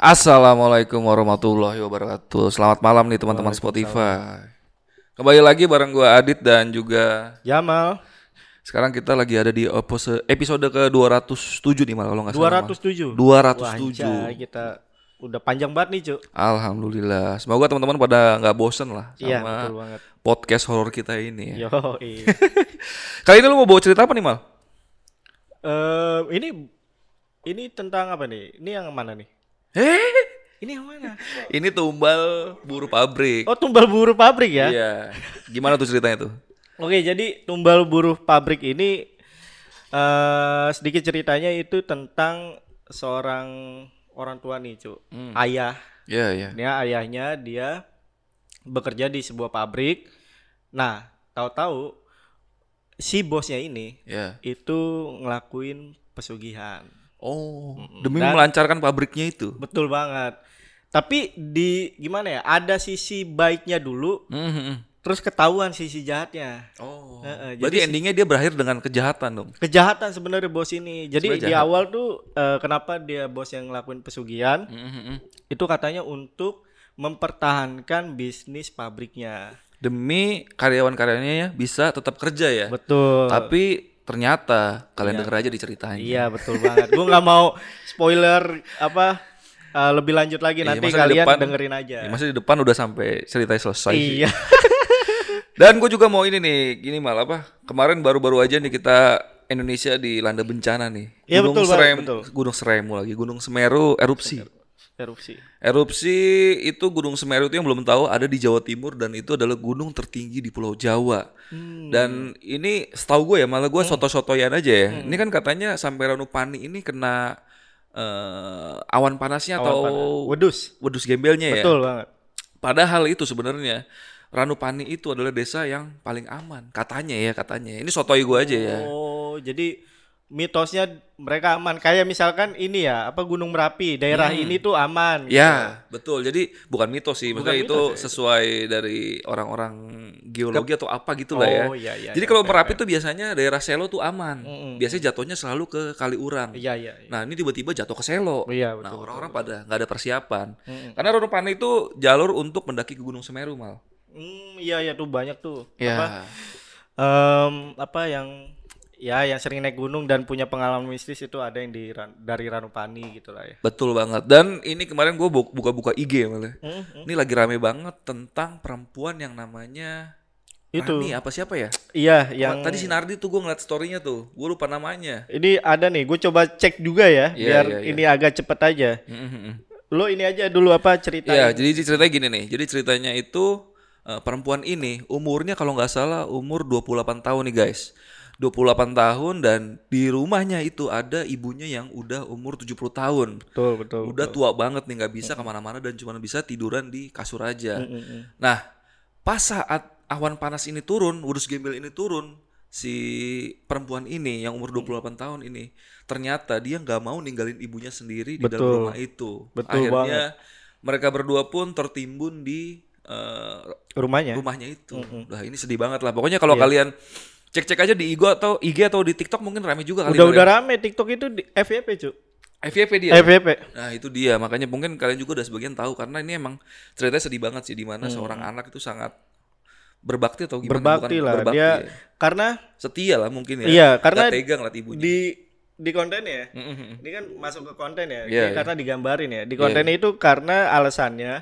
Assalamualaikum warahmatullahi wabarakatuh. Selamat malam nih teman-teman Spotify. Kembali lagi bareng gua Adit dan juga Jamal, sekarang kita lagi ada di episode episode ke 207 nih malah kalau nggak salah. 207. Mal. Wah, 207. anjay, kita udah panjang banget nih, Cuk. Alhamdulillah. Semoga teman-teman pada nggak bosen lah sama betul banget. podcast horor kita ini. Ya. Yo, iya. Kali ini lu mau bawa cerita apa nih Mal? Eh, ini ini tentang apa nih? Ini yang mana nih? Eh, Ini yang mana? ini tumbal buruh pabrik. Oh, tumbal buruh pabrik ya? Iya. Gimana tuh ceritanya tuh? Oke, jadi tumbal buruh pabrik ini eh sedikit ceritanya itu tentang seorang orang tua nih, Cuk. Hmm. Ayah. Iya, iya. Dia ayahnya dia bekerja di sebuah pabrik. Nah, tahu-tahu si bosnya ini Iya. itu ngelakuin pesugihan. Oh, demi Dan- melancarkan pabriknya itu. Betul banget. Tapi di gimana ya? Ada sisi baiknya dulu, Mhm. terus ketahuan sisi jahatnya. Oh. Heeh, Berarti jadi endingnya dia berakhir dengan kejahatan dong. Kejahatan sebenarnya bos ini. Jadi di awal tuh eh, kenapa dia bos yang ngelakuin pesugihan? Mhm. Itu katanya untuk mempertahankan bisnis pabriknya. Demi karyawan-karyawannya ya bisa tetap kerja ya. Betul. Tapi ternyata kalian denger aja diceritain. Iya betul banget. Gue nggak mau spoiler apa eh, lebih lanjut lagi Iya, nanti kalian depan- dengerin aja. Ya, Masa di depan udah sampai ceritanya selesai. Iya. Dan gue juga mau ini nih, gini mal apa? Kemarin baru-baru aja nih kita Indonesia dilanda bencana nih. Iya, betul banget, Serem, betul. Gunung Seremu lagi, Gunung Semeru erupsi. Erupsi. Erupsi itu Gunung Semeru itu yang belum tahu ada di Jawa Timur dan itu adalah gunung tertinggi di Pulau Jawa. Hmm. Dan ini setahu gue ya malah gue soto-sotoyan aja ya. Ini kan katanya sampai Ranupani ini kena eh, awan panasnya Awan atau panas. Wedus. wedus gembelnya ya. Betul banget. Padahal itu sebenarnya Ranupani itu adalah desa yang paling aman katanya ya katanya. Ini sotoi gue aja ya. Oh, jadi mitosnya mereka aman. Kayak misalkan ini ya, apa Gunung Merapi, daerah ini tuh aman. gitu. Hmm. Ya, betul. Jadi bukan mitos sih, Bukan maksudnya itu ya. sesuai dari orang-orang geologi atau apa gitu lah ya. Oh, iya, iya, Jadi iya, kalau fair, Merapi tuh biasanya daerah Selo tuh aman. Mm-mm. Biasanya jatuhnya selalu ke Kaliurang. Iya, iya. iya. Nah, ini tiba-tiba jatuh ke Selo. Iya, nah, betul. orang-orang pada nggak ada persiapan. Mm-mm. Karena Ranupani itu jalur untuk mendaki ke Gunung Semeru, Mal. Hmm, iya iya tuh banyak tuh. Ya. Apa em, apa yang ya yang sering naik gunung dan punya pengalaman mistis itu ada yang di dari Ranupani gitu lah ya. Betul banget. Dan ini kemarin gue buka-buka IG malah. Hmm, hmm. Ini lagi rame banget tentang perempuan yang namanya Itu. Rani apa siapa ya? Iya, Yang tadi si Nardi tuh gue ngeliat storynya tuh, gue lupa namanya. ini ada nih, gue coba cek juga ya, Iya, biar iya, iya. ini agak cepet aja. Mhm. Lo ini aja dulu apa cerita? Iya, jadi ceritanya gini nih. Jadi ceritanya itu eh, perempuan ini umurnya kalau nggak salah umur 28 tahun nih guys. 28 tahun dan di rumahnya itu ada ibunya yang udah umur 70 tahun. Betul betul. Udah tua banget nih nggak bisa ke mana-mana dan cuma bisa tiduran di kasur aja. Mm, mm, mm. Nah, pas saat awan panas ini turun, urus gembel ini turun, si perempuan ini yang umur 28 tahun ini ternyata dia nggak mau ninggalin ibunya sendiri di dalam Betul. rumah itu. Betul Akhirnya mereka berdua pun tertimbun di eh, Rumahnya. rumahnya itu. Lah ini sedih banget lah. Pokoknya kalau Iya. kalian cek-cek aja di IG atau IG atau di TikTok mungkin rame juga kali. Udah udah ya. rame TikTok itu di FYP cu. FYP dia. FYP. Nah itu dia makanya mungkin kalian juga udah sebagian tahu karena ini emang ceritanya sedih banget sih di mana Hmm. seorang anak itu sangat berbakti atau gimana Berbakti Bukan lah berbakti dia ya. karena setia lah mungkin ya Iya, karena Nggak tega ngeliat ibunya di di konten ya. Mm-mm. Ini kan masuk ke konten ya. Iya, Ini karena digambarin ya. Di Iya, konten itu karena alasannya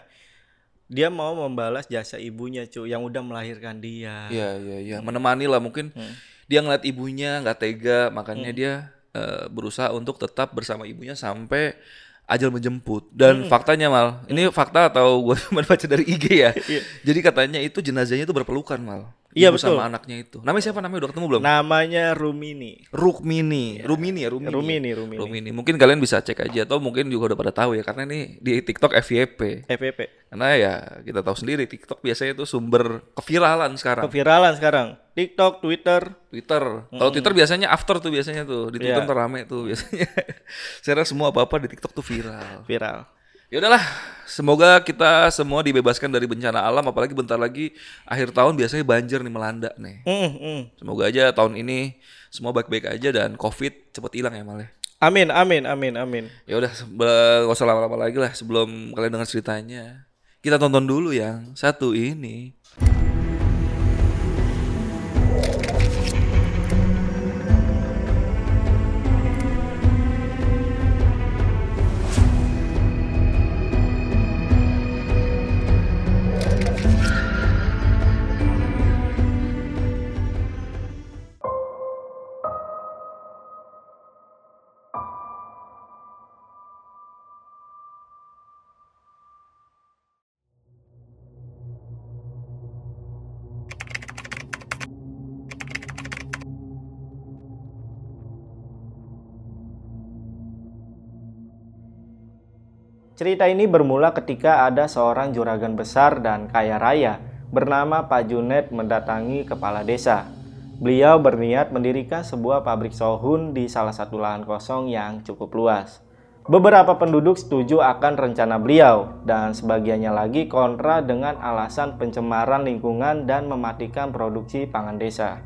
dia mau membalas jasa ibunya cu yang udah melahirkan dia. Iya iya iya menemani lah mungkin Hmm. dia ngeliat ibunya nggak tega makanya dia eh, berusaha untuk tetap bersama ibunya sampai ajal menjemput dan Hmm. faktanya mal ini fakta atau gue cuma baca dari IG ya Iya. jadi katanya itu jenazahnya itu berpelukan mal Iya, betul. sama anaknya itu. Namanya siapa? Namanya udah ketemu belum? Namanya Rumini. Rukmini. Rumini ya, Rumini. Rumini, Rumini. Rumini. Mungkin kalian bisa cek aja atau mungkin juga udah pada tahu ya karena ini di TikTok FYP. FVP. Karena ya kita tahu sendiri TikTok biasanya itu sumber keviralan sekarang. Keviralan sekarang. TikTok, Twitter. Twitter. Kalau Twitter biasanya after tuh biasanya tuh. Di Twitter tuh rame tuh biasanya. Saya rasa semua apa-apa di TikTok tuh viral. Viral. Ya udahlah, semoga kita semua dibebaskan dari bencana alam apalagi bentar lagi akhir tahun biasanya banjir nih melanda nih. Mm, mm. Semoga aja tahun ini semua baik-baik aja dan Covid cepet hilang ya Mal ya. Amin, amin, amin, amin. Ya udah, gak usah lama-lama lagi lah sebelum kalian dengar ceritanya. Kita tonton dulu yang satu ini. Cerita ini bermula ketika ada seorang juragan besar dan kaya raya bernama Pak Junet mendatangi kepala desa. Beliau berniat mendirikan sebuah pabrik sohun di salah satu lahan kosong yang cukup luas. Beberapa penduduk setuju akan rencana beliau dan sebagiannya lagi kontra dengan alasan pencemaran lingkungan dan mematikan produksi pangan desa.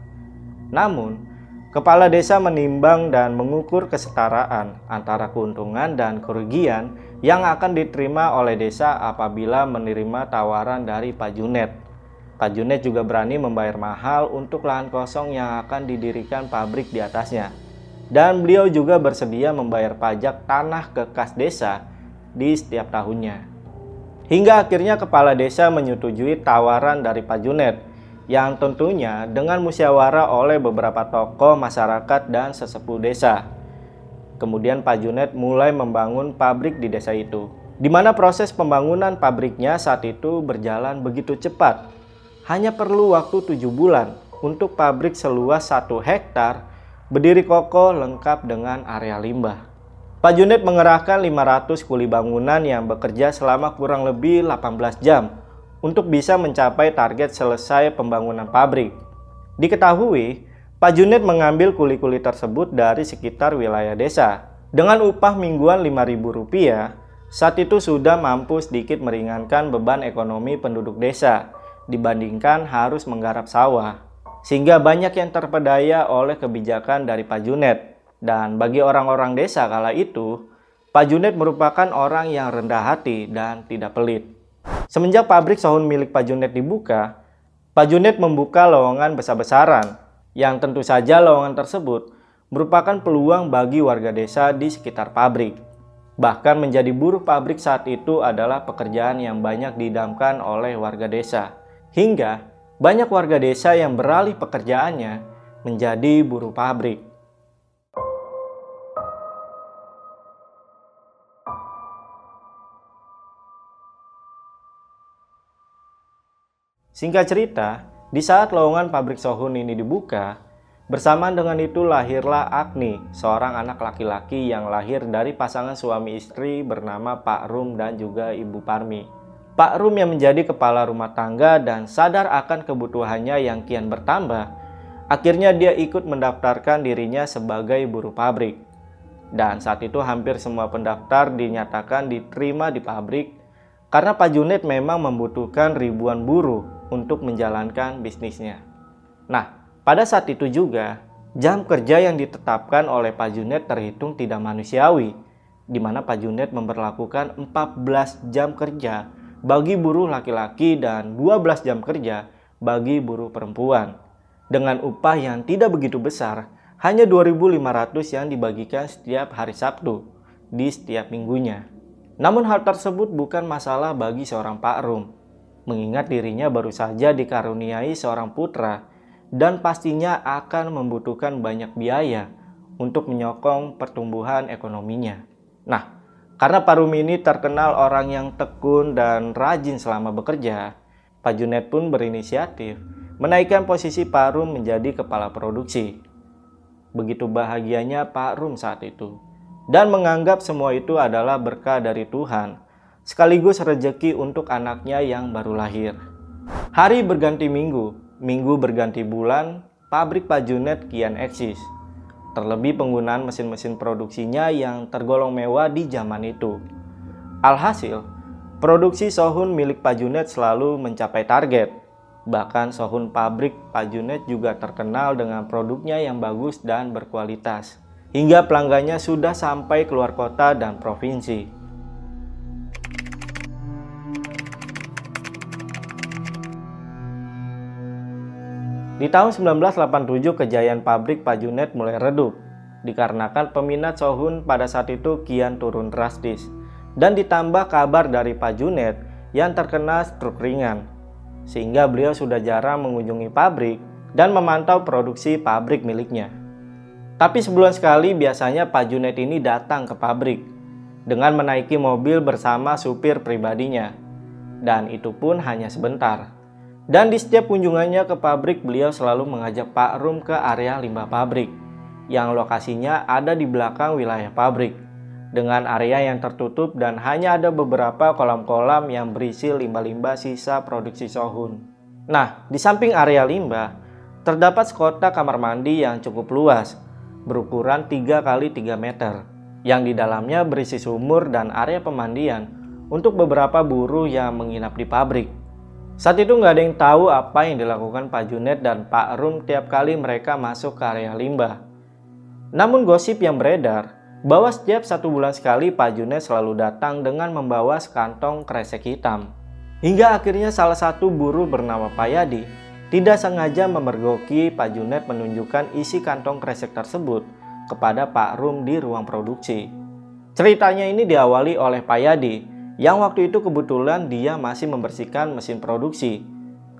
Namun, kepala desa menimbang dan mengukur kesetaraan antara keuntungan dan kerugian yang akan diterima oleh desa apabila menerima tawaran dari Pak Junet. Pak Junet juga berani membayar mahal untuk lahan kosong yang akan didirikan pabrik di atasnya. Dan beliau juga bersedia membayar pajak tanah ke kas desa di setiap tahunnya. Hingga akhirnya kepala desa menyetujui tawaran dari Pak Junet yang tentunya dengan musyawarah oleh beberapa tokoh masyarakat dan sesepuh desa. Kemudian Pak Junet mulai membangun pabrik di desa itu. Di mana proses pembangunan pabriknya saat itu berjalan begitu cepat. Hanya perlu waktu tujuh bulan untuk pabrik seluas satu hektar berdiri kokoh lengkap dengan area limbah. Pak Junet mengerahkan 500 kuli bangunan yang bekerja selama kurang lebih 18 jam untuk bisa mencapai target selesai pembangunan pabrik. Diketahui, Pak Junet mengambil kuli-kuli tersebut dari sekitar wilayah desa. Dengan upah mingguan Rp5.000, saat itu sudah mampu sedikit meringankan beban ekonomi penduduk desa dibandingkan harus menggarap sawah. Sehingga banyak yang terpedaya oleh kebijakan dari Pak Junet. Dan bagi orang-orang desa kala itu, Pak Junet merupakan orang yang rendah hati dan tidak pelit. Semenjak pabrik sohun milik Pak Junet dibuka, Pak Junet membuka lowongan besar-besaran, yang tentu saja lowongan tersebut merupakan peluang bagi warga desa di sekitar pabrik. Bahkan menjadi buruh pabrik saat itu adalah pekerjaan yang banyak didamkan oleh warga desa. Hingga banyak warga desa yang beralih pekerjaannya menjadi buruh pabrik. Singkat cerita, di saat lowongan pabrik Sohun ini dibuka, bersamaan dengan itu lahirlah Agni, seorang anak laki-laki yang lahir dari pasangan suami istri bernama Pak Rum dan juga Ibu Parmi. Pak Rum yang menjadi kepala rumah tangga dan sadar akan kebutuhannya yang kian bertambah, akhirnya dia ikut mendaftarkan dirinya sebagai buruh pabrik. Dan saat itu hampir semua pendaftar dinyatakan diterima di pabrik karena Pak Junet memang membutuhkan ribuan buruh untuk menjalankan bisnisnya. Nah, pada saat itu juga, jam kerja yang ditetapkan oleh Pak Junet terhitung tidak manusiawi, di mana Pak Junet memperlakukan 14 jam kerja bagi buruh laki-laki dan 12 jam kerja bagi buruh perempuan. Dengan upah yang tidak begitu besar, hanya 2.500 yang dibagikan setiap hari Sabtu di setiap minggunya. Namun hal tersebut bukan masalah bagi seorang Pak Rum, mengingat dirinya baru saja dikaruniai seorang putra dan pastinya akan membutuhkan banyak biaya untuk menyokong pertumbuhan ekonominya. Nah, karena Pak Rum ini terkenal orang yang tekun dan rajin selama bekerja, Pak Junet pun berinisiatif menaikkan posisi Pak Rum menjadi kepala produksi. Begitu bahagianya Pak Rum saat itu, dan menganggap semua itu adalah berkah dari Tuhan, sekaligus rezeki untuk anaknya yang baru lahir. Hari berganti minggu, minggu berganti bulan, pabrik Pak Junet kian eksis. Terlebih penggunaan mesin-mesin produksinya yang tergolong mewah di zaman itu. Alhasil, produksi Sohun milik Pak Junet selalu mencapai target. Bahkan Sohun pabrik Pak Junet juga terkenal dengan produknya yang bagus dan berkualitas. Hingga pelanggannya sudah sampai keluar kota dan provinsi. Di tahun 1987 kejayaan pabrik Pajunet mulai redup dikarenakan peminat Sohun pada saat itu kian turun drastis dan ditambah kabar dari Pajunet yang terkena stroke ringan sehingga beliau sudah jarang mengunjungi pabrik dan memantau produksi pabrik miliknya. Tapi sebulan sekali biasanya Pajunet ini datang ke pabrik dengan menaiki mobil bersama supir pribadinya dan itu pun hanya sebentar. Dan di setiap kunjungannya ke pabrik, beliau selalu mengajak Pak Rum ke area limbah pabrik, yang lokasinya ada di belakang wilayah pabrik, dengan area yang tertutup dan hanya ada beberapa kolam-kolam yang berisi limbah-limbah sisa produksi Sohun. Nah, di samping area limbah, terdapat sekota kamar mandi yang cukup luas, berukuran 3 kali 3 meter, yang di dalamnya berisi sumur dan area pemandian untuk beberapa buruh yang menginap di pabrik. Saat itu nggak ada yang tahu apa yang dilakukan Pak Junet dan Pak Rum tiap kali mereka masuk ke area limbah. Namun gosip yang beredar bahwa setiap satu bulan sekali Pak Junet selalu datang dengan membawa sekantong kresek hitam. Hingga akhirnya salah satu buruh bernama Pak Yadi tidak sengaja memergoki Pak Junet menunjukkan isi kantong kresek tersebut kepada Pak Rum di ruang produksi. Ceritanya ini diawali oleh Pak Yadi yang waktu itu kebetulan dia masih membersihkan mesin produksi.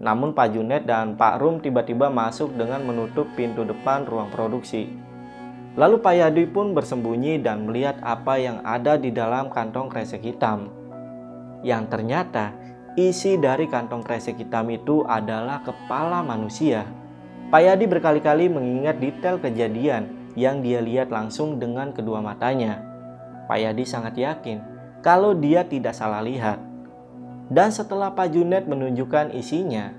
Namun Pak Junet dan Pak Rum tiba-tiba masuk dengan menutup pintu depan ruang produksi. Lalu Pak Yadi pun bersembunyi dan melihat apa yang ada di dalam kantong kresek hitam. Yang ternyata isi dari kantong kresek hitam itu adalah kepala manusia. Pak Yadi berkali-kali mengingat detail kejadian yang dia lihat langsung dengan kedua matanya. Pak Yadi sangat yakin kalau dia tidak salah lihat. Dan setelah Pak Junet menunjukkan isinya,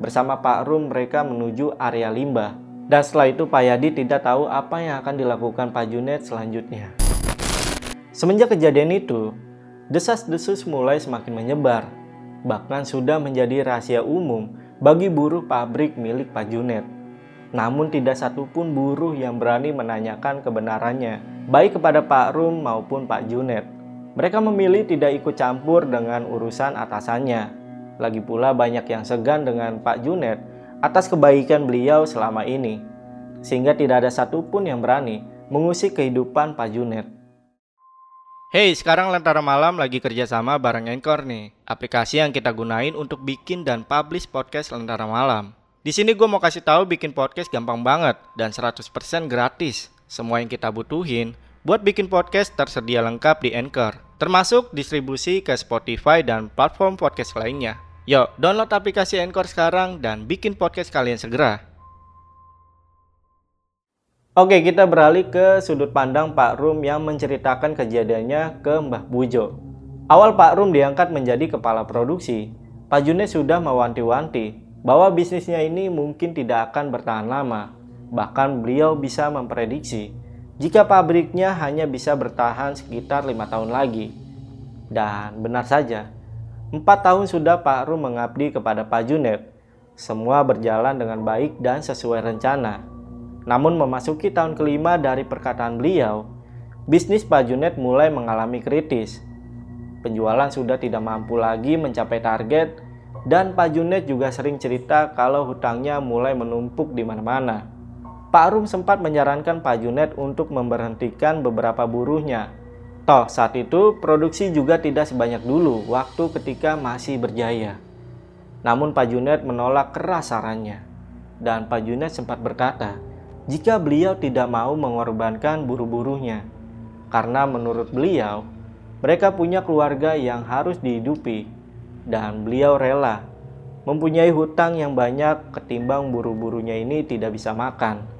bersama Pak Rum mereka menuju area limbah. Dan setelah itu Pak Yadi tidak tahu apa yang akan dilakukan Pak Junet selanjutnya. Semenjak kejadian itu, desas-desus mulai semakin menyebar. Bahkan sudah menjadi rahasia umum bagi buruh pabrik milik Pak Junet. Namun tidak satupun buruh yang berani menanyakan kebenarannya, baik kepada Pak Rum maupun Pak Junet. Mereka memilih tidak ikut campur dengan urusan atasannya. Lagi pula banyak yang segan dengan Pak Junet atas kebaikan beliau selama ini, sehingga tidak ada satupun yang berani mengusik kehidupan Pak Junet. Hey, sekarang Lentera Malam lagi kerjasama bareng Anchor nih, aplikasi yang kita gunain untuk bikin dan publish podcast Lentera Malam. Di sini gue mau kasih tahu bikin podcast gampang banget dan 100% gratis. Semua yang kita butuhin buat bikin podcast tersedia lengkap di Anchor termasuk distribusi ke Spotify dan platform podcast lainnya. Yuk, download aplikasi Anchor sekarang dan bikin podcast kalian segera. Oke, kita beralih ke sudut pandang Pak Rum yang menceritakan kejadiannya ke Mbah Bujo. Awal Pak Rum diangkat menjadi kepala produksi, Pak Junet sudah mewanti-wanti bahwa bisnisnya ini mungkin tidak akan bertahan lama. Bahkan beliau bisa memprediksi jika pabriknya hanya bisa bertahan sekitar lima tahun lagi. Dan benar saja, empat tahun sudah Pak Rum mengabdi kepada Pak Junet. Semua berjalan dengan baik dan sesuai rencana. Namun memasuki tahun kelima dari perkataan beliau, bisnis Pak Junet mulai mengalami kritis. Penjualan sudah tidak mampu lagi mencapai target dan Pak Junet juga sering cerita kalau hutangnya mulai menumpuk di mana-mana. Pak Rum sempat menyarankan Pak Junet untuk memberhentikan beberapa buruhnya. Toh saat itu produksi juga tidak sebanyak dulu waktu ketika masih berjaya. Namun Pak Junet menolak keras sarannya. Dan Pak Junet sempat berkata, jika beliau tidak mau mengorbankan buruh-buruhnya. Karena menurut beliau, mereka punya keluarga yang harus dihidupi dan beliau rela mempunyai hutang yang banyak ketimbang buru-burunya ini tidak bisa makan.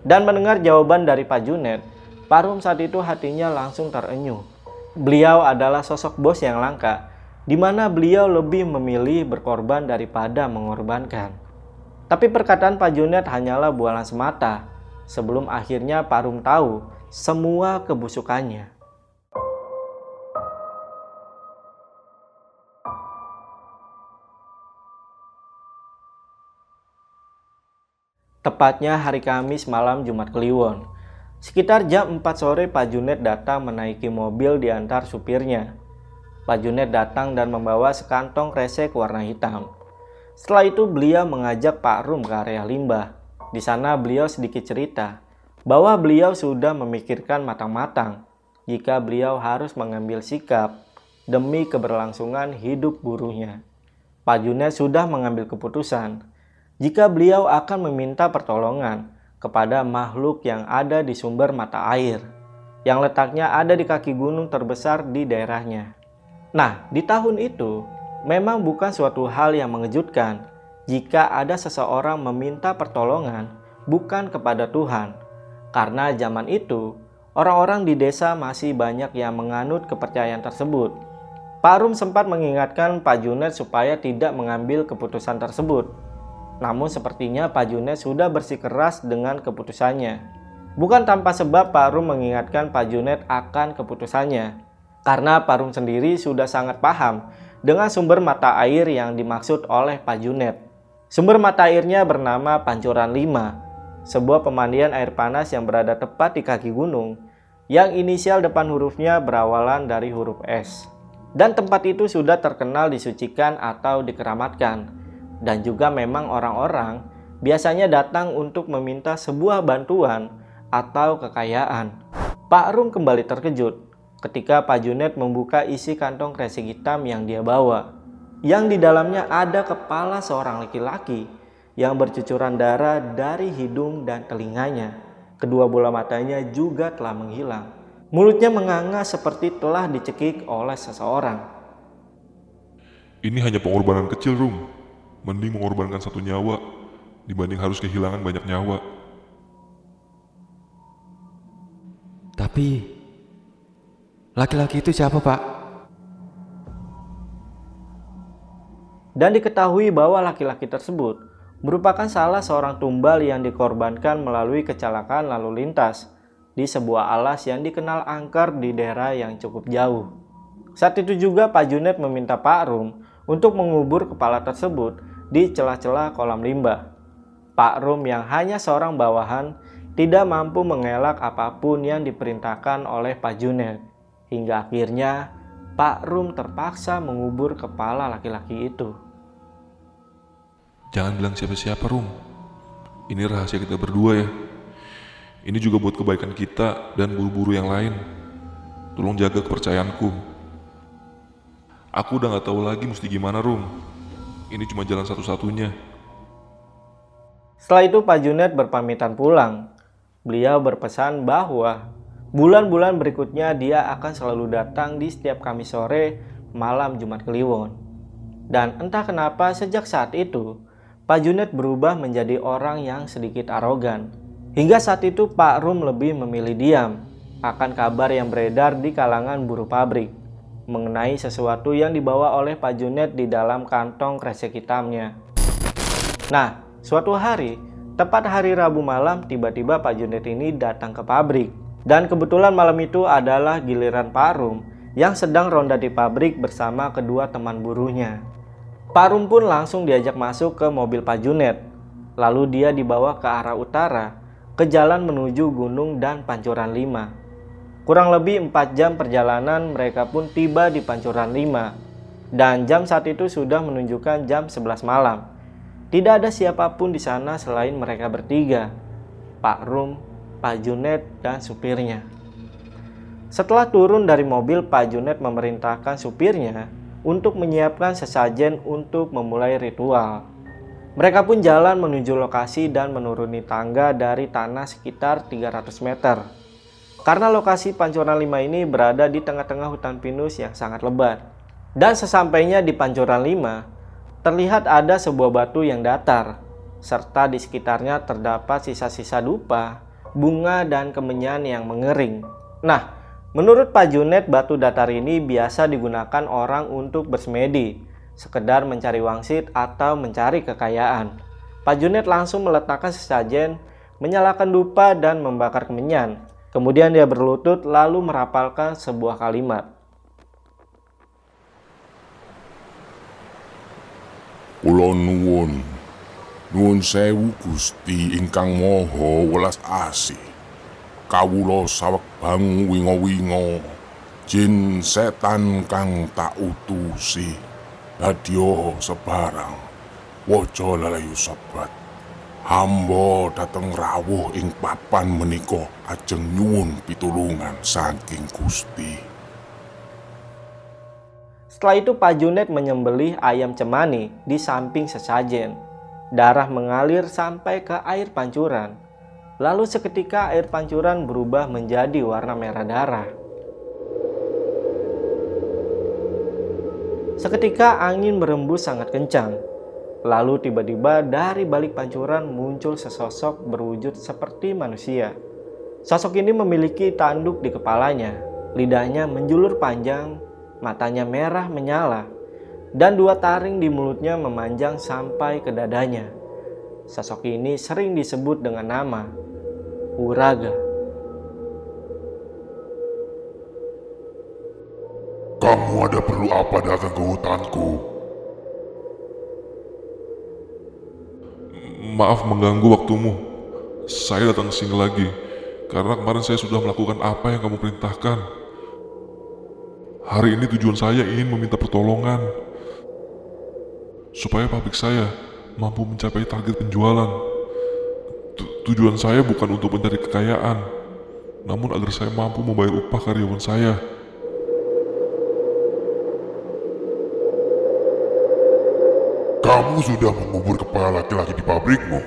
Dan mendengar jawaban dari Pak Junet, Pak Rum saat itu hatinya langsung terenyuh. Beliau adalah sosok bos yang langka, di mana beliau lebih memilih berkorban daripada mengorbankan. Tapi perkataan Pak Junet hanyalah bualan semata, sebelum akhirnya Pak Rum tahu semua kebusukannya. Tepatnya hari Kamis malam Jumat Kliwon. Sekitar jam 4 sore Pak Junet datang menaiki mobil diantar supirnya. Pak Junet datang dan membawa sekantong kresek warna hitam. Setelah itu beliau mengajak Pak Rum ke area limbah. Di sana beliau sedikit cerita bahwa beliau sudah memikirkan matang-matang jika beliau harus mengambil sikap demi keberlangsungan hidup buruhnya. Pak Junet sudah mengambil keputusan jika beliau akan meminta pertolongan kepada makhluk yang ada di sumber mata air yang letaknya ada di kaki gunung terbesar di daerahnya. Nah, di tahun itu memang bukan suatu hal yang mengejutkan jika ada seseorang meminta pertolongan bukan kepada Tuhan, karena zaman itu orang-orang di desa masih banyak yang menganut kepercayaan tersebut. Pak Rum sempat mengingatkan Pak Junet supaya tidak mengambil keputusan tersebut namun sepertinya Pak Junet sudah bersikeras dengan keputusannya. Bukan tanpa sebab Pak Rum mengingatkan Pak Junet akan keputusannya. Karena Pak Rum sendiri sudah sangat paham dengan sumber mata air yang dimaksud oleh Pak Junet. Sumber mata airnya bernama Pancuran 5, sebuah pemandian air panas yang berada tepat di kaki gunung, yang inisial depan hurufnya berawalan dari huruf S. Dan tempat itu sudah terkenal disucikan atau dikeramatkan dan juga memang orang-orang biasanya datang untuk meminta sebuah bantuan atau kekayaan. Pak Rum kembali terkejut ketika Pak Junet membuka isi kantong kresek hitam yang dia bawa. Yang di dalamnya ada kepala seorang laki-laki yang bercucuran darah dari hidung dan telinganya. Kedua bola matanya juga telah menghilang. Mulutnya menganga seperti telah dicekik oleh seseorang. Ini hanya pengorbanan kecil, Rum. Mending mengorbankan satu nyawa dibanding harus kehilangan banyak nyawa. Tapi laki-laki itu siapa, Pak? Dan diketahui bahwa laki-laki tersebut merupakan salah seorang tumbal yang dikorbankan melalui kecelakaan lalu lintas di sebuah alas yang dikenal angker di daerah yang cukup jauh. Saat itu juga Pak Junet meminta Pak Rum untuk mengubur kepala tersebut di celah-celah kolam limbah. Pak Rum yang hanya seorang bawahan tidak mampu mengelak apa pun yang diperintahkan oleh Pak Junet. Hingga akhirnya Pak Rum terpaksa mengubur kepala laki-laki itu. Jangan bilang siapa-siapa Rum. Ini rahasia kita berdua ya. Ini juga buat kebaikan kita dan buru-buru yang lain. Tolong jaga kepercayaanku. Aku udah gak tahu lagi mesti gimana Rum. Ini cuma jalan satu-satunya. Setelah itu Pak Junet berpamitan pulang. Beliau berpesan bahwa bulan-bulan berikutnya dia akan selalu datang di setiap Kamis sore malam Jumat Kliwon. Dan entah kenapa sejak saat itu, Pak Junet berubah menjadi orang yang sedikit arogan. Hingga saat itu Pak Rum lebih memilih diam akan kabar yang beredar di kalangan buruh pabrik mengenai sesuatu yang dibawa oleh Pak Junet di dalam kantong kresek hitamnya. Nah, suatu hari, tepat hari Rabu malam, tiba-tiba Pak Junet ini datang ke pabrik. Dan kebetulan malam itu adalah giliran Pak Rum yang sedang ronda di pabrik bersama kedua teman buruhnya. Pak Rum pun langsung diajak masuk ke mobil Pak Junet. Lalu dia dibawa ke arah utara, ke jalan menuju Gunung dan Pancuran 5. Kurang lebih 4 jam perjalanan mereka pun tiba di Pancuran 5 dan jam saat itu sudah menunjukkan jam 11 malam. Tidak ada siapa pun di sana selain mereka bertiga, Pak Rum, Pak Junet, dan supirnya. Setelah turun dari mobil, Pak Junet memerintahkan supirnya untuk menyiapkan sesajen untuk memulai ritual. Mereka pun jalan menuju lokasi dan menuruni tangga dari tanah sekitar 300 meter. Karena lokasi Pancoran 5 ini berada di tengah-tengah hutan pinus yang sangat lebat. Dan sesampainya di Pancoran 5, terlihat ada sebuah batu yang datar, serta di sekitarnya terdapat sisa-sisa dupa, bunga, dan kemenyan yang mengering. Nah, menurut Pak Junet, batu datar ini biasa digunakan orang untuk bersemedi, sekedar mencari wangsit atau mencari kekayaan. Pak Junet langsung meletakkan sesajen, menyalakan dupa, dan membakar kemenyan. Kemudian dia berlutut lalu merapalkan sebuah kalimat. Kula nuwun. Nuwun sewu Gusti ingkang Maha welas asih. Kawula saweg bangu winga-winga. Jin setan kang tak utusi. Dadya sebarang. Waja lelayu sebat. Hamba dateng rawuh ing papan menika ajeng nyuwun pitulungan saking Gusti. Setelah itu Pak Junet menyembelih ayam cemani di samping sesajen. Darah mengalir sampai ke air pancuran. Lalu seketika air pancuran berubah menjadi warna merah darah. Seketika angin berembus sangat kencang. Lalu tiba-tiba dari balik pancuran muncul sesosok berwujud seperti manusia. Sosok ini memiliki tanduk di kepalanya, lidahnya menjulur panjang matanya merah menyala, dan dua taring di mulutnya memanjang sampai ke dadanya. Sosok ini sering disebut dengan nama Uraga. Kamu ada perlu apa datang ke hutanku? Maaf mengganggu waktumu. Saya datang ke sini lagi karena kemarin saya sudah melakukan apa yang kamu perintahkan. Hari ini tujuan saya ingin meminta pertolongan supaya pabrik saya mampu mencapai target penjualan. tujuan saya bukan untuk mencari kekayaan, namun agar saya mampu membayar upah karyawan saya. Kamu sudah mengubur kepala laki-laki di pabrikmu.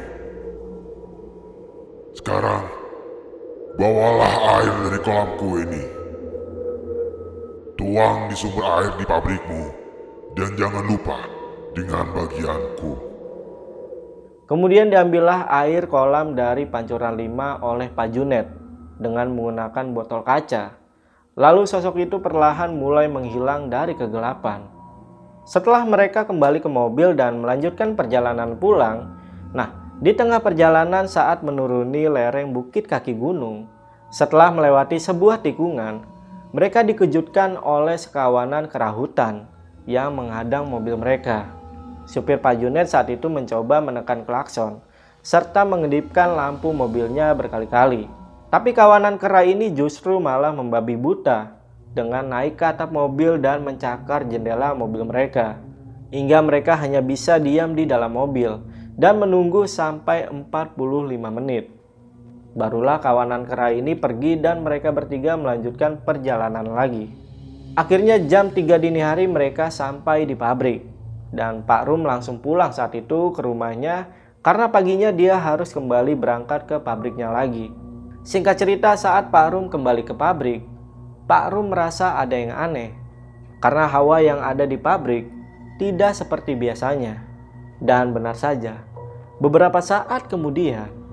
Sekarang, bawalah air dari kolamku ini. Tuang di sumber air di pabrikmu, dan jangan lupa dengan bagianku. Kemudian diambillah air kolam dari pancuran lima oleh Pak Junet dengan menggunakan botol kaca. Lalu sosok itu perlahan mulai menghilang dari kegelapan. Setelah mereka kembali ke mobil dan melanjutkan perjalanan pulang, nah di tengah perjalanan saat menuruni lereng bukit kaki gunung, setelah melewati sebuah tikungan, mereka dikejutkan oleh sekawanan kerahutan yang menghadang mobil mereka. Supir Pak Junet saat itu mencoba menekan klakson serta mengedipkan lampu mobilnya berkali-kali. Tapi kawanan kera ini justru malah membabi buta dengan naik ke atap mobil dan mencakar jendela mobil mereka. Hingga mereka hanya bisa diam di dalam mobil dan menunggu sampai 45 menit. Barulah kawanan kera ini pergi dan mereka bertiga melanjutkan perjalanan lagi. Akhirnya jam 3 dini hari mereka sampai di pabrik. Dan Pak Rum langsung pulang saat itu ke rumahnya karena paginya dia harus kembali berangkat ke pabriknya lagi. Singkat cerita saat Pak Rum kembali ke pabrik, Pak Rum merasa ada yang aneh. Karena hawa yang ada di pabrik tidak seperti biasanya. Dan benar saja, beberapa saat kemudian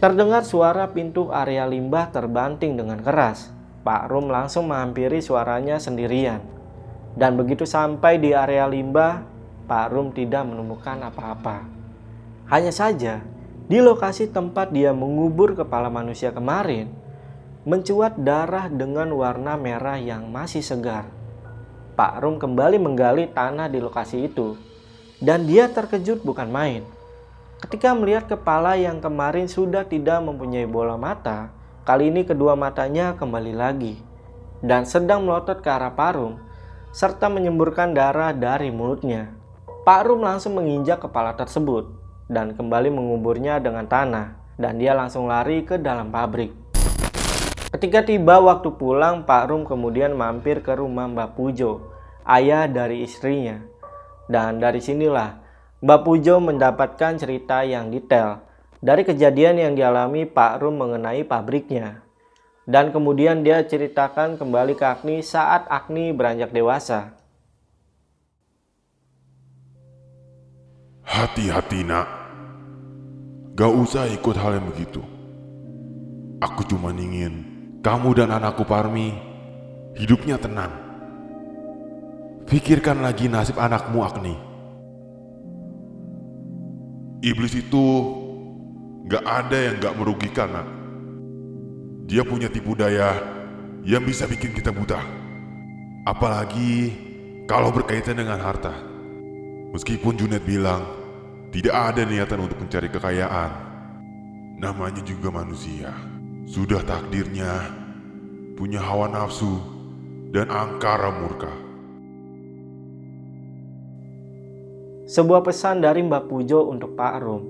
Terdengar suara pintu area limbah terbanting dengan keras. Pak Rum langsung menghampiri suaranya sendirian. Dan begitu sampai di area limbah, Pak Rum tidak menemukan apa-apa. Hanya saja, di lokasi tempat dia mengubur kepala manusia kemarin, mencuat darah dengan warna merah yang masih segar. Pak Rum kembali menggali tanah di lokasi itu, dan dia terkejut bukan main Ketika melihat kepala yang kemarin sudah tidak mempunyai bola mata, kali ini kedua matanya kembali lagi dan sedang melotot ke arah Parum serta menyemburkan darah dari mulutnya. Pak Rum langsung menginjak kepala tersebut dan kembali menguburnya dengan tanah dan dia langsung lari ke dalam pabrik. Ketika tiba waktu pulang, Pak Rum kemudian mampir ke rumah Mbak Pujo, ayah dari istrinya. Dan dari sinilah Mbak Pujo mendapatkan cerita yang detail dari kejadian yang dialami Pak Rum mengenai pabriknya. Dan kemudian dia ceritakan kembali ke Agni saat Agni beranjak dewasa. Hati-hati nak. Gak usah ikut hal yang begitu. Aku cuma ingin kamu dan anakku Parmi hidupnya tenang. Pikirkan lagi nasib anakmu Agni. Iblis itu gak ada yang gak merugikan nak. Dia punya tipu daya yang bisa bikin kita buta. Apalagi kalau berkaitan dengan harta. Meskipun Junet bilang tidak ada niatan untuk mencari kekayaan. Namanya juga manusia. Sudah takdirnya punya hawa nafsu dan angkara murka. Sebuah pesan dari Mbak Pujo untuk Pak Rum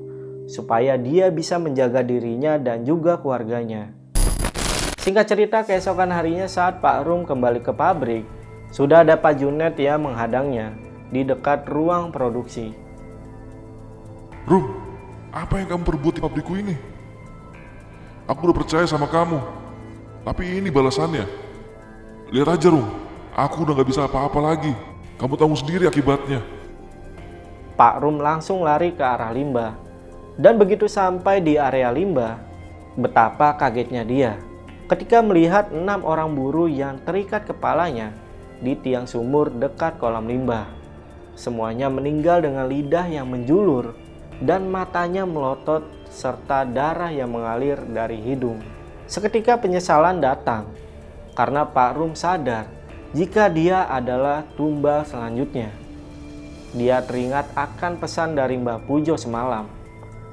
supaya dia bisa menjaga dirinya dan juga keluarganya. Singkat cerita, keesokan harinya saat Pak Rum kembali ke pabrik, sudah ada Pak Junet yang menghadangnya di dekat ruang produksi. Rum, apa yang kamu perbuat di pabrikku ini? Aku udah percaya sama kamu. Tapi ini balasannya. Lihat aja, Rum. Aku udah gak bisa apa-apa lagi. Kamu tahu sendiri akibatnya. Pak Rum langsung lari ke arah limbah. Dan begitu sampai di area limbah, betapa kagetnya dia ketika melihat enam orang buruh yang terikat kepalanya di tiang sumur dekat kolam limbah. Semuanya meninggal dengan lidah yang menjulur dan matanya melotot serta darah yang mengalir dari hidung. Seketika penyesalan datang karena Pak Rum sadar jika dia adalah tumbal selanjutnya. Dia teringat akan pesan dari Mbah Pujo semalam.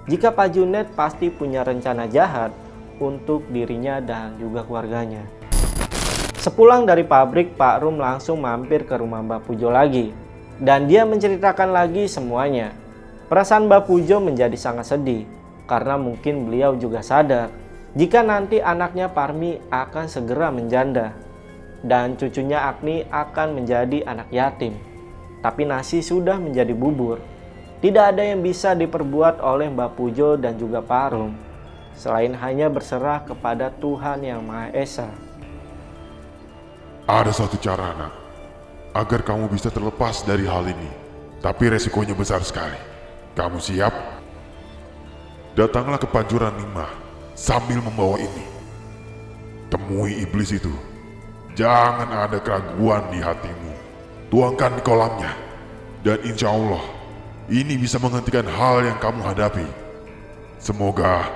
Jika Pak Junet pasti punya rencana jahat untuk dirinya dan juga keluarganya. Sepulang dari pabrik, Pak Rum langsung mampir ke rumah Mbak Pujo lagi. Dan dia menceritakan lagi semuanya. Perasaan Mbak Pujo menjadi sangat sedih karena mungkin beliau juga sadar jika nanti anaknya Parmi akan segera menjanda dan cucunya Agni akan menjadi anak yatim. Tapi nasi sudah menjadi bubur. Tidak ada yang bisa diperbuat oleh Mbak Pujo dan juga Pak Rum selain hanya berserah kepada Tuhan Yang Maha Esa. Ada satu cara, nak, agar kamu bisa terlepas dari hal ini. Tapi resikonya besar sekali. Kamu siap? Datanglah ke Panjuran Lima sambil membawa ini. Temui iblis itu. Jangan ada keraguan di hatimu. Tuangkan di kolamnya. Dan insya Allah, ini bisa menghentikan hal yang kamu hadapi. Semoga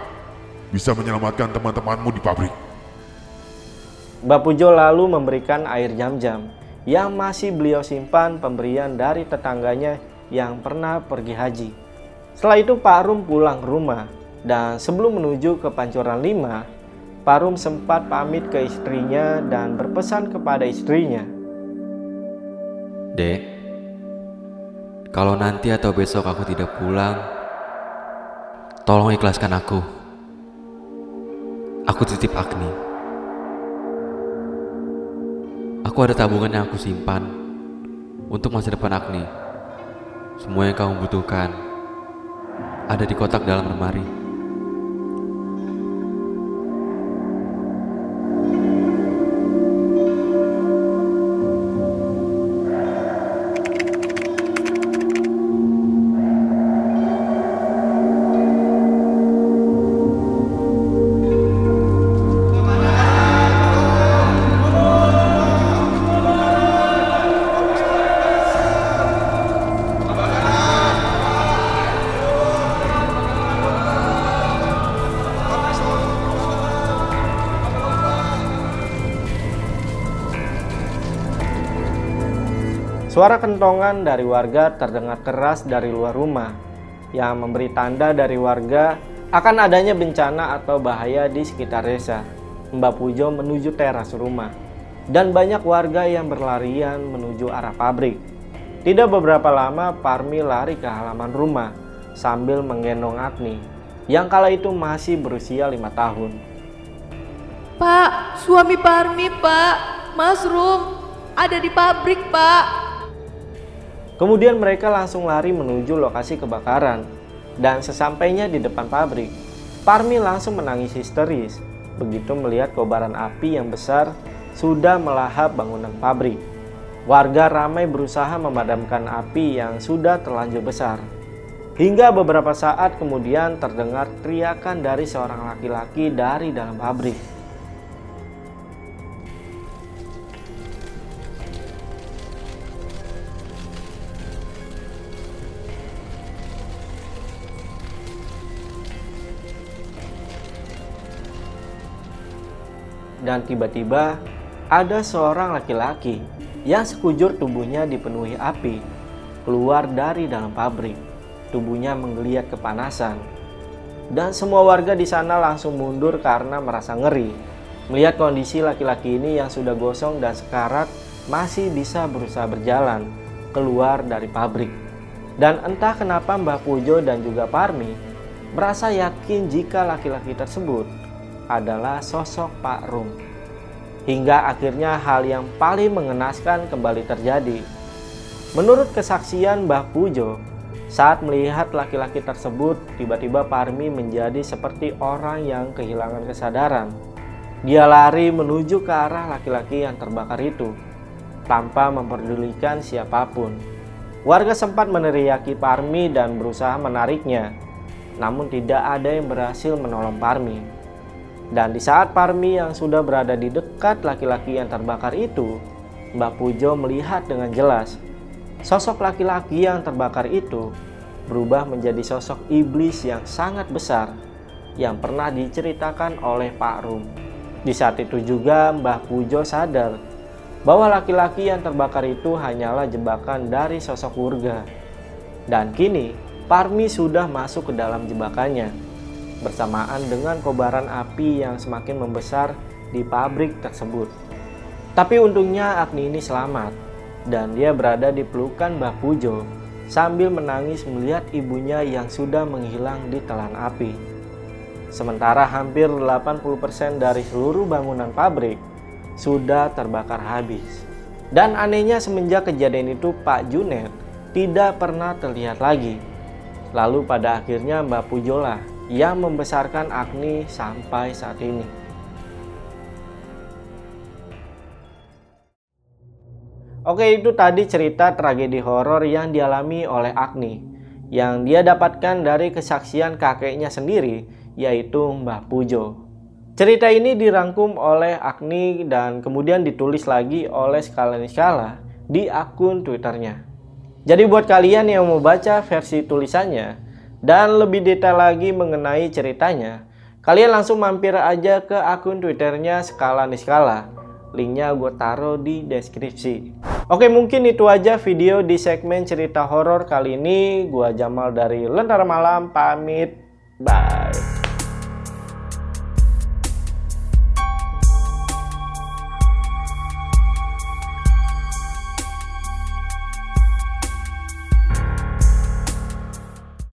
bisa menyelamatkan teman-temanmu di pabrik. Mbak Pujo lalu memberikan air jam-jam yang masih beliau simpan pemberian dari tetangganya yang pernah pergi haji. Setelah itu Pak Rum pulang ke rumah dan sebelum menuju ke Pancoran 5, Pak Rum sempat pamit ke istrinya dan berpesan kepada istrinya. Dek, kalau nanti atau besok aku tidak pulang, tolong ikhlaskan aku. Aku titip Agni. Aku ada tabungan yang aku simpan untuk masa depan Agni. Semua yang kamu butuhkan ada di kotak dalam lemari. Suara kentongan dari warga terdengar keras dari luar rumah yang memberi tanda dari warga akan adanya bencana atau bahaya di sekitar desa. Mbak Pujo menuju teras rumah dan banyak warga yang berlarian menuju arah pabrik. Tidak beberapa lama Parmi lari ke halaman rumah sambil menggendong Agni yang kala itu masih berusia lima tahun. Pak, suami Parmi pak, Mas Rum ada di pabrik pak. Kemudian mereka langsung lari menuju lokasi kebakaran dan sesampainya di depan pabrik, Parmi langsung menangis histeris begitu melihat kobaran api yang besar sudah melahap bangunan pabrik. Warga ramai berusaha memadamkan api yang sudah terlanjur besar. Hingga beberapa saat kemudian terdengar teriakan dari seorang laki-laki dari dalam pabrik. Dan tiba-tiba ada seorang laki-laki yang sekujur tubuhnya dipenuhi api keluar dari dalam pabrik. Tubuhnya menggeliat kepanasan. Dan semua warga di sana langsung mundur karena merasa ngeri. Melihat kondisi laki-laki ini yang sudah gosong dan sekarat masih bisa berusaha berjalan keluar dari pabrik. Dan entah kenapa Mbah Pujo dan juga Parmi merasa yakin jika laki-laki tersebut adalah sosok Pak Rum. Hingga akhirnya hal yang paling mengenaskan kembali terjadi. Menurut kesaksian Mbah Pujo, saat melihat laki-laki tersebut, tiba-tiba Parmi menjadi seperti orang yang kehilangan kesadaran. Dia lari menuju ke arah laki-laki yang terbakar itu, tanpa memperdulikan siapa pun. Warga sempat meneriaki Parmi dan berusaha menariknya, namun tidak ada yang berhasil menolong Parmi. Dan di saat Parmi yang sudah berada di dekat laki-laki yang terbakar itu, Mbak Pujo melihat dengan jelas sosok laki-laki yang terbakar itu berubah menjadi sosok iblis yang sangat besar yang pernah diceritakan oleh Pak Rum. Di saat itu juga Mbah Pujo sadar bahwa laki-laki yang terbakar itu hanyalah jebakan dari sosok Urga. Dan kini Parmi sudah masuk ke dalam jebakannya bersamaan dengan kobaran api yang semakin membesar di pabrik tersebut. Tapi untungnya Agni ini selamat dan dia berada di pelukan Mbah Pujo sambil menangis melihat ibunya yang sudah menghilang di telan api. Sementara hampir 80% dari seluruh bangunan pabrik sudah terbakar habis. Dan anehnya semenjak kejadian itu Pak Junet tidak pernah terlihat lagi. Lalu pada akhirnya Mbak Pujola yang membesarkan Agni sampai saat ini. Oke, itu tadi cerita tragedi horor yang dialami oleh Agni yang dia dapatkan dari kesaksian kakeknya sendiri yaitu Mbah Pujo. Cerita ini dirangkum oleh Agni dan kemudian ditulis lagi oleh Skala di akun Twitternya. Jadi buat kalian yang mau baca versi tulisannya, dan lebih detail lagi mengenai ceritanya, kalian langsung mampir aja ke akun Twitternya Skala Niskala. Linknya gue taruh di deskripsi. Oke mungkin itu aja video di segmen cerita horor kali ini. Gue Jamal dari Lentera Malam pamit. Bye.